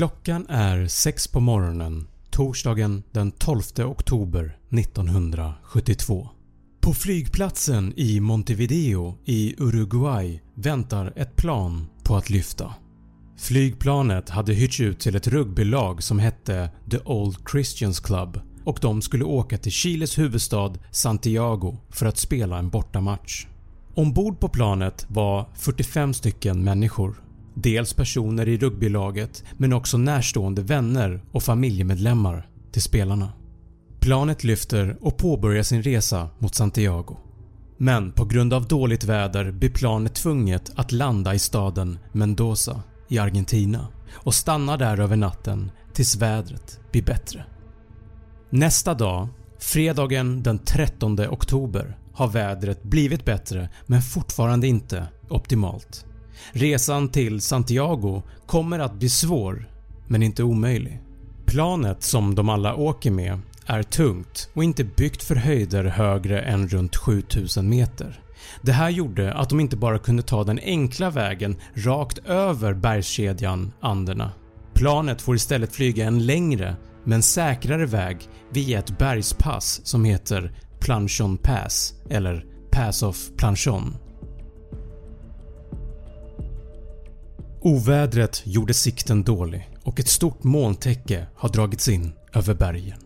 Klockan är 6 på morgonen torsdagen den 12 oktober 1972. På flygplatsen i Montevideo i Uruguay väntar ett plan på att lyfta. Flygplanet hade hyrts ut till ett rugbylag som hette The Old Christians Club och de skulle åka till Chiles huvudstad Santiago för att spela en bortamatch. Ombord på planet var 45 stycken människor. Dels personer i rugbylaget men också närstående vänner och familjemedlemmar till spelarna. Planet lyfter och påbörjar sin resa mot Santiago. Men på grund av dåligt väder blir planet tvunget att landa i staden Mendoza i Argentina och stanna där över natten tills vädret blir bättre. Nästa dag, fredagen den 13 oktober har vädret blivit bättre men fortfarande inte optimalt. Resan till Santiago kommer att bli svår men inte omöjlig. Planet som de alla åker med är tungt och inte byggt för höjder högre än runt 7000 meter. Det här gjorde att de inte bara kunde ta den enkla vägen rakt över bergskedjan Anderna. Planet får istället flyga en längre men säkrare väg via ett bergspass som heter Planchon Pass eller Pass of Planchon. Ovädret gjorde sikten dålig och ett stort molntäcke har dragits in över bergen.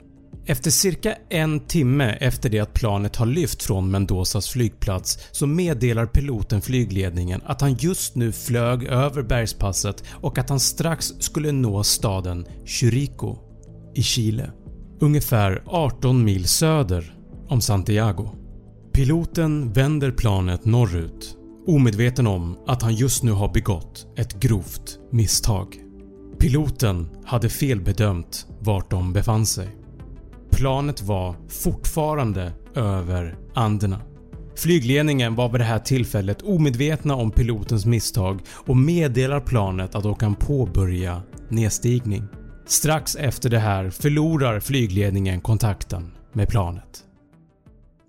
Efter cirka en timme efter det att planet har lyft från Mendozas flygplats så meddelar piloten flygledningen att han just nu flög över bergspasset och att han strax skulle nå staden Chirico i Chile, ungefär 18 mil söder om Santiago. Piloten vänder planet norrut omedveten om att han just nu har begått ett grovt misstag. Piloten hade felbedömt vart de befann sig. Planet var fortfarande över Anderna. Flygledningen var vid det här tillfället omedvetna om pilotens misstag och meddelar planet att de kan påbörja nedstigning. Strax efter det här förlorar flygledningen kontakten med planet.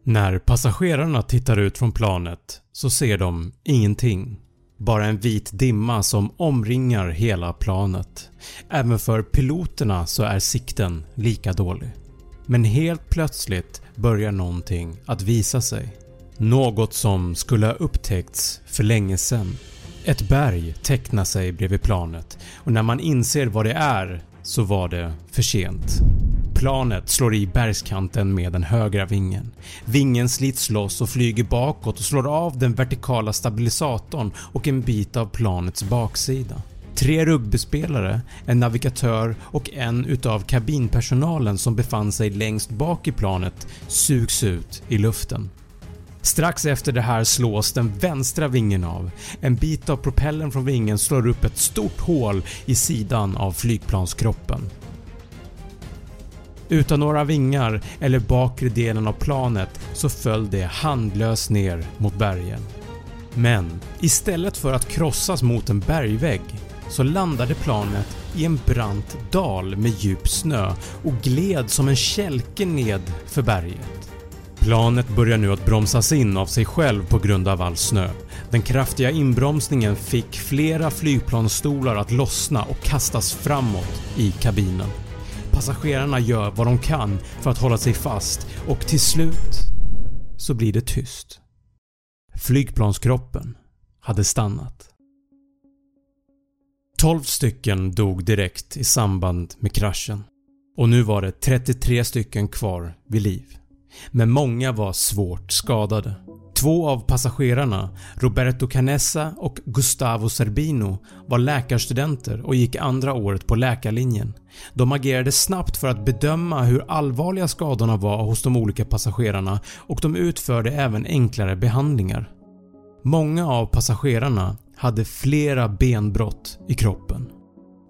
När passagerarna tittar ut från planet så ser de ingenting. Bara en vit dimma som omringar hela planet. Även för piloterna så är sikten lika dålig. Men helt plötsligt börjar någonting att visa sig. Något som skulle ha upptäckts för länge sedan. Ett berg tecknar sig bredvid planet och när man inser vad det är så var det för sent. Planet slår i bergskanten med den högra vingen. Vingen slits loss och flyger bakåt och slår av den vertikala stabilisatorn och en bit av planets baksida. Tre rugbyspelare, en navigatör och en utav kabinpersonalen som befann sig längst bak i planet sugs ut i luften. Strax efter det här slås den vänstra vingen av. En bit av propellern från vingen slår upp ett stort hål i sidan av flygplanskroppen. Utan några vingar eller bakre delen av planet så föll det handlöst ner mot bergen. Men istället för att krossas mot en bergvägg så landade planet i en brant dal med djup snö och gled som en kälke ned för berget. Planet börjar nu att bromsas in av sig själv på grund av all snö. Den kraftiga inbromsningen fick flera flygplansstolar att lossna och kastas framåt i kabinen. Passagerarna gör vad de kan för att hålla sig fast och till slut så blir det tyst. Flygplanskroppen hade stannat. 12 stycken dog direkt i samband med kraschen och nu var det 33 stycken kvar vid liv. Men många var svårt skadade. Två av passagerarna, Roberto Canessa och Gustavo Zerbino var läkarstudenter och gick andra året på läkarlinjen. De agerade snabbt för att bedöma hur allvarliga skadorna var hos de olika passagerarna och de utförde även enklare behandlingar. Många av passagerarna hade flera benbrott i kroppen.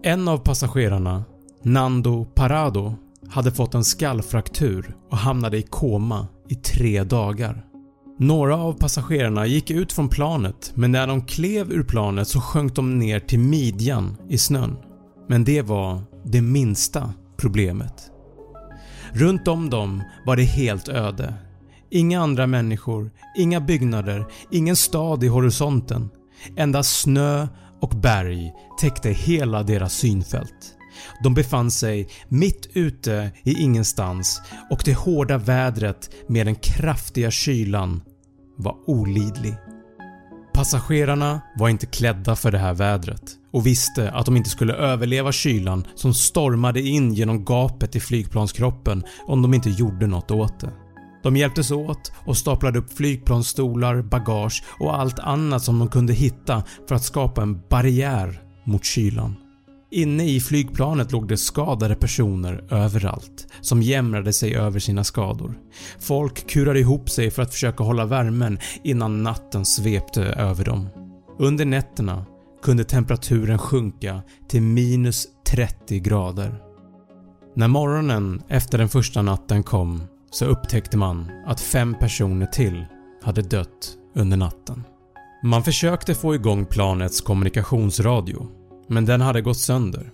En av passagerarna, Nando Parado, hade fått en skallfraktur och hamnade i koma i tre dagar. Några av passagerarna gick ut från planet men när de klev ur planet så sjönk de ner till midjan i snön. Men det var det minsta problemet. Runt om dem var det helt öde. Inga andra människor, inga byggnader, ingen stad i horisonten. Endast snö och berg täckte hela deras synfält. De befann sig mitt ute i ingenstans och det hårda vädret med den kraftiga kylan var olidlig. Passagerarna var inte klädda för det här vädret och visste att de inte skulle överleva kylan som stormade in genom gapet i flygplanskroppen om de inte gjorde något åt det. De hjälptes åt och staplade upp flygplansstolar, bagage och allt annat som de kunde hitta för att skapa en barriär mot kylan. Inne i flygplanet låg det skadade personer överallt som jämrade sig över sina skador. Folk kurade ihop sig för att försöka hålla värmen innan natten svepte över dem. Under nätterna kunde temperaturen sjunka till minus 30 grader. När morgonen efter den första natten kom så upptäckte man att fem personer till hade dött under natten. Man försökte få igång planets kommunikationsradio men den hade gått sönder.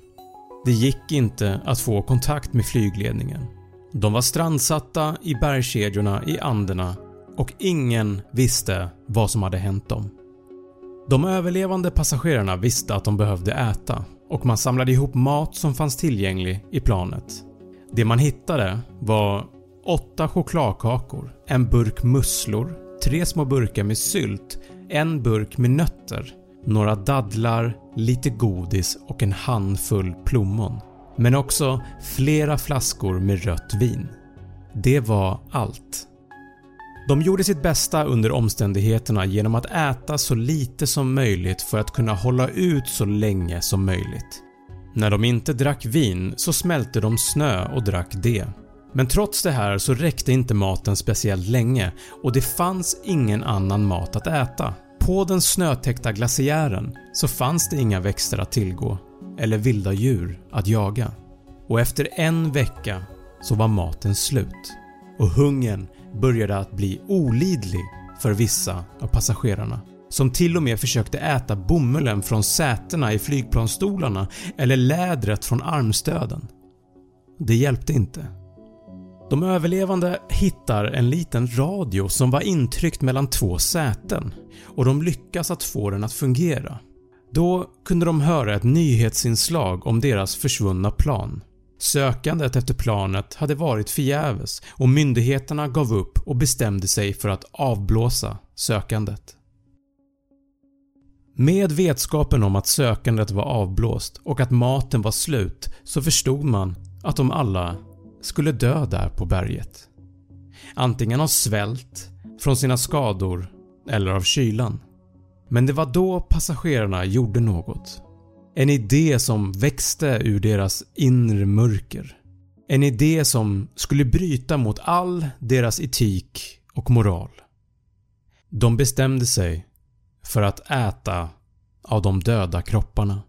Det gick inte att få kontakt med flygledningen. De var strandsatta i bergskedjorna i Anderna och ingen visste vad som hade hänt dem. De överlevande passagerarna visste att de behövde äta och man samlade ihop mat som fanns tillgänglig i planet. Det man hittade var 8 chokladkakor, en burk musslor, tre små burkar med sylt, en burk med nötter, några dadlar, lite godis och en handfull plommon. Men också flera flaskor med rött vin. Det var allt. De gjorde sitt bästa under omständigheterna genom att äta så lite som möjligt för att kunna hålla ut så länge som möjligt. När de inte drack vin så smälte de snö och drack det. Men trots det här så räckte inte maten speciellt länge och det fanns ingen annan mat att äta. På den snötäckta glaciären så fanns det inga växter att tillgå eller vilda djur att jaga och efter en vecka så var maten slut och hungern började att bli olidlig för vissa av passagerarna som till och med försökte äta bomullen från sätena i flygplansstolarna eller lädret från armstöden. Det hjälpte inte. De överlevande hittar en liten radio som var intryckt mellan två säten och de lyckas att få den att fungera. Då kunde de höra ett nyhetsinslag om deras försvunna plan. Sökandet efter planet hade varit förgäves och myndigheterna gav upp och bestämde sig för att avblåsa sökandet. Med vetskapen om att sökandet var avblåst och att maten var slut så förstod man att de alla skulle dö där på berget. Antingen av svält, från sina skador eller av kylan. Men det var då passagerarna gjorde något. En idé som växte ur deras inre mörker. En idé som skulle bryta mot all deras etik och moral. De bestämde sig för att äta av de döda kropparna.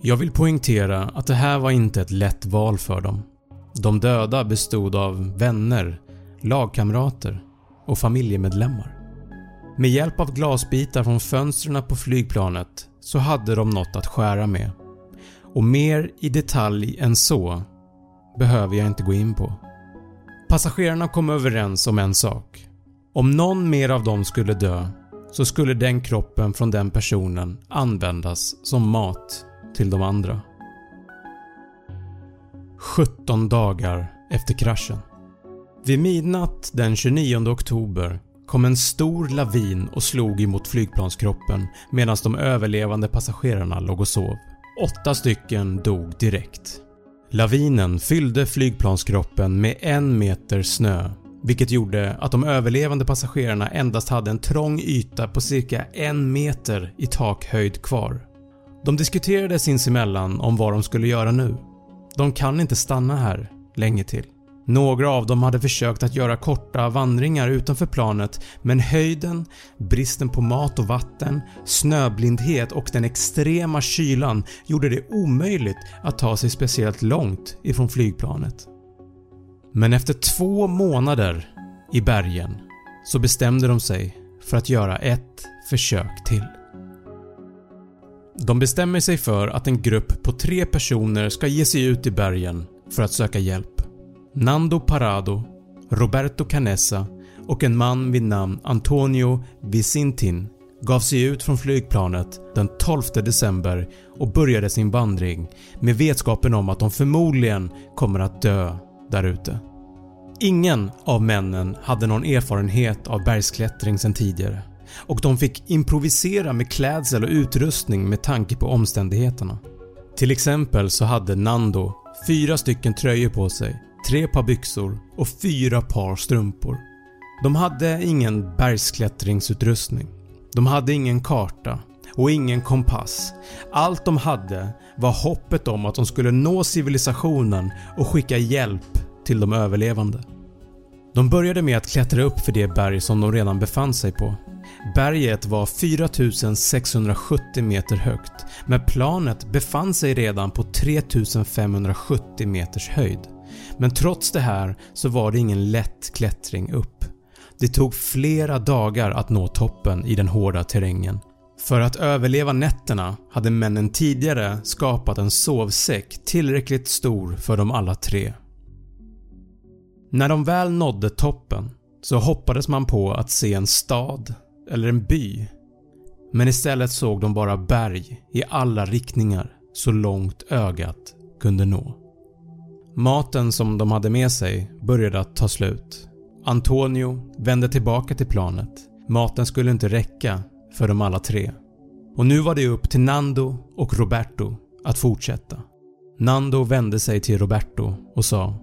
Jag vill poängtera att det här var inte ett lätt val för dem. De döda bestod av vänner, lagkamrater och familjemedlemmar. Med hjälp av glasbitar från fönstren på flygplanet så hade de något att skära med och mer i detalj än så behöver jag inte gå in på. Passagerarna kom överens om en sak. Om någon mer av dem skulle dö så skulle den kroppen från den personen användas som mat till de andra. 17 dagar efter kraschen. Vid midnatt den 29 oktober kom en stor lavin och slog emot flygplanskroppen medan de överlevande passagerarna låg och sov. Åtta stycken dog direkt. Lavinen fyllde flygplanskroppen med en meter snö vilket gjorde att de överlevande passagerarna endast hade en trång yta på cirka en meter i takhöjd kvar. De diskuterade sinsemellan om vad de skulle göra nu. De kan inte stanna här länge till. Några av dem hade försökt att göra korta vandringar utanför planet men höjden, bristen på mat och vatten, snöblindhet och den extrema kylan gjorde det omöjligt att ta sig speciellt långt ifrån flygplanet. Men efter två månader i bergen så bestämde de sig för att göra ett försök till. De bestämmer sig för att en grupp på tre personer ska ge sig ut i bergen för att söka hjälp. Nando Parado, Roberto Canessa och en man vid namn Antonio Vicintin gav sig ut från flygplanet den 12 december och började sin vandring med vetskapen om att de förmodligen kommer att dö där ute. Ingen av männen hade någon erfarenhet av bergsklättring sedan tidigare och de fick improvisera med klädsel och utrustning med tanke på omständigheterna. Till exempel så hade Nando fyra stycken tröjor på sig, tre par byxor och fyra par strumpor. De hade ingen bergsklättringsutrustning. De hade ingen karta och ingen kompass. Allt de hade var hoppet om att de skulle nå civilisationen och skicka hjälp till de överlevande. De började med att klättra upp för det berg som de redan befann sig på. Berget var 4670 meter högt men planet befann sig redan på 3570 meters höjd. Men trots det här så var det ingen lätt klättring upp. Det tog flera dagar att nå toppen i den hårda terrängen. För att överleva nätterna hade männen tidigare skapat en sovsäck tillräckligt stor för dem alla tre. När de väl nådde toppen så hoppades man på att se en stad eller en by men istället såg de bara berg i alla riktningar så långt ögat kunde nå. Maten som de hade med sig började att ta slut. Antonio vände tillbaka till planet. Maten skulle inte räcka för dem alla tre. Och nu var det upp till Nando och Roberto att fortsätta. Nando vände sig till Roberto och sa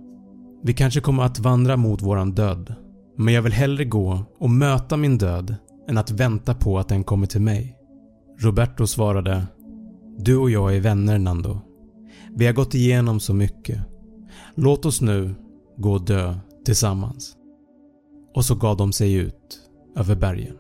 “Vi kanske kommer att vandra mot våran död, men jag vill hellre gå och möta min död än att vänta på att den kommer till mig. Roberto svarade “Du och jag är vänner Nando. Vi har gått igenom så mycket. Låt oss nu gå och dö tillsammans.” Och så gav de sig ut över bergen.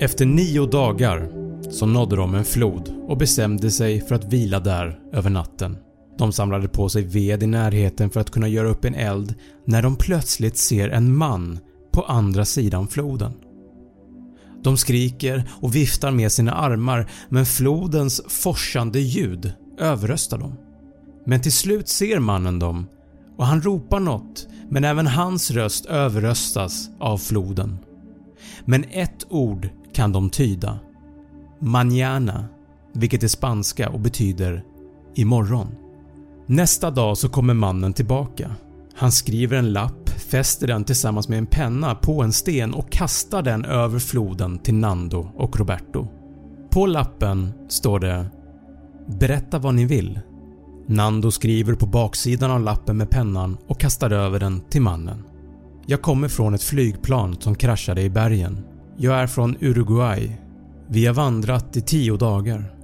Efter nio dagar så nådde de en flod och bestämde sig för att vila där över natten. De samlade på sig ved i närheten för att kunna göra upp en eld när de plötsligt ser en man på andra sidan floden. De skriker och viftar med sina armar men flodens forsande ljud överröstar dem. Men till slut ser mannen dem och han ropar något men även hans röst överröstas av floden. Men ett ord kan de tyda. “Mañana” vilket är spanska och betyder “imorgon”. Nästa dag så kommer mannen tillbaka. Han skriver en lapp, fäster den tillsammans med en penna på en sten och kastar den över floden till Nando och Roberto. På lappen står det “Berätta vad ni vill”. Nando skriver på baksidan av lappen med pennan och kastar över den till mannen. “Jag kommer från ett flygplan som kraschade i bergen. Jag är från Uruguay. Vi har vandrat i 10 dagar.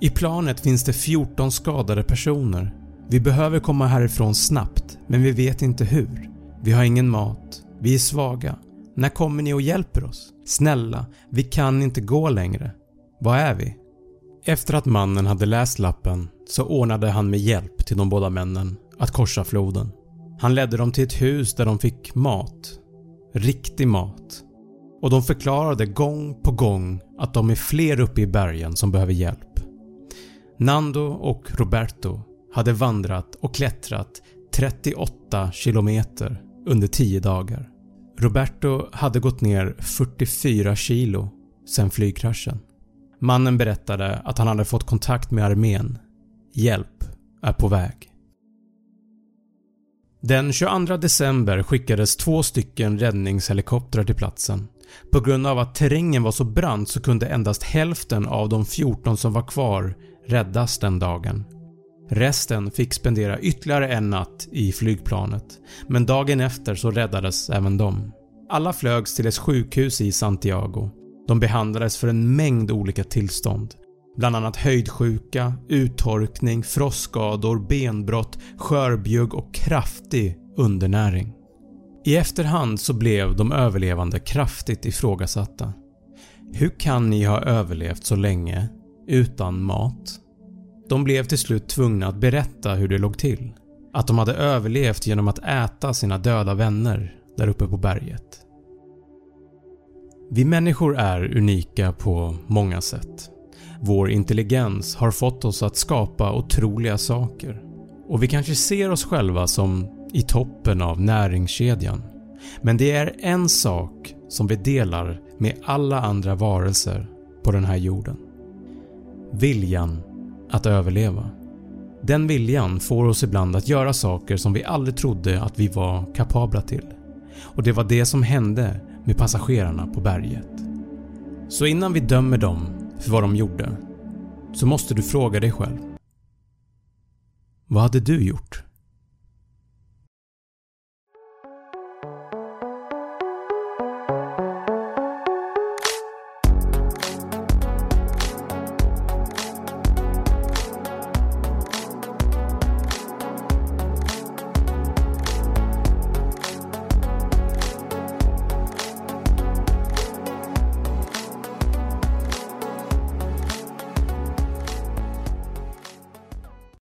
I planet finns det 14 skadade personer vi behöver komma härifrån snabbt men vi vet inte hur. Vi har ingen mat. Vi är svaga. När kommer ni och hjälper oss? Snälla, vi kan inte gå längre. Var är vi? Efter att mannen hade läst lappen så ordnade han med hjälp till de båda männen att korsa floden. Han ledde dem till ett hus där de fick mat. Riktig mat. Och de förklarade gång på gång att de är fler uppe i bergen som behöver hjälp. Nando och Roberto hade vandrat och klättrat 38 km under 10 dagar. Roberto hade gått ner 44 kilo sen flygkraschen. Mannen berättade att han hade fått kontakt med armén. Hjälp är på väg. Den 22 december skickades två stycken räddningshelikoptrar till platsen. På grund av att terrängen var så brant så kunde endast hälften av de 14 som var kvar räddas den dagen. Resten fick spendera ytterligare en natt i flygplanet men dagen efter så räddades även de. Alla flögs till ett sjukhus i Santiago. De behandlades för en mängd olika tillstånd. Bland annat höjdsjuka, uttorkning, frostskador, benbrott, skörbjugg och kraftig undernäring. I efterhand så blev de överlevande kraftigt ifrågasatta. Hur kan ni ha överlevt så länge utan mat? De blev till slut tvungna att berätta hur det låg till. Att de hade överlevt genom att äta sina döda vänner där uppe på berget. Vi människor är unika på många sätt. vår intelligens har fått oss att skapa otroliga saker och vi kanske ser oss själva som i toppen av näringskedjan. Men det är en sak som vi delar med alla andra varelser på den här jorden. Viljan att överleva. Den viljan får oss ibland att göra saker som vi aldrig trodde att vi var kapabla till. Och det var det som hände med passagerarna på berget. Så innan vi dömer dem för vad de gjorde så måste du fråga dig själv. Vad hade du gjort?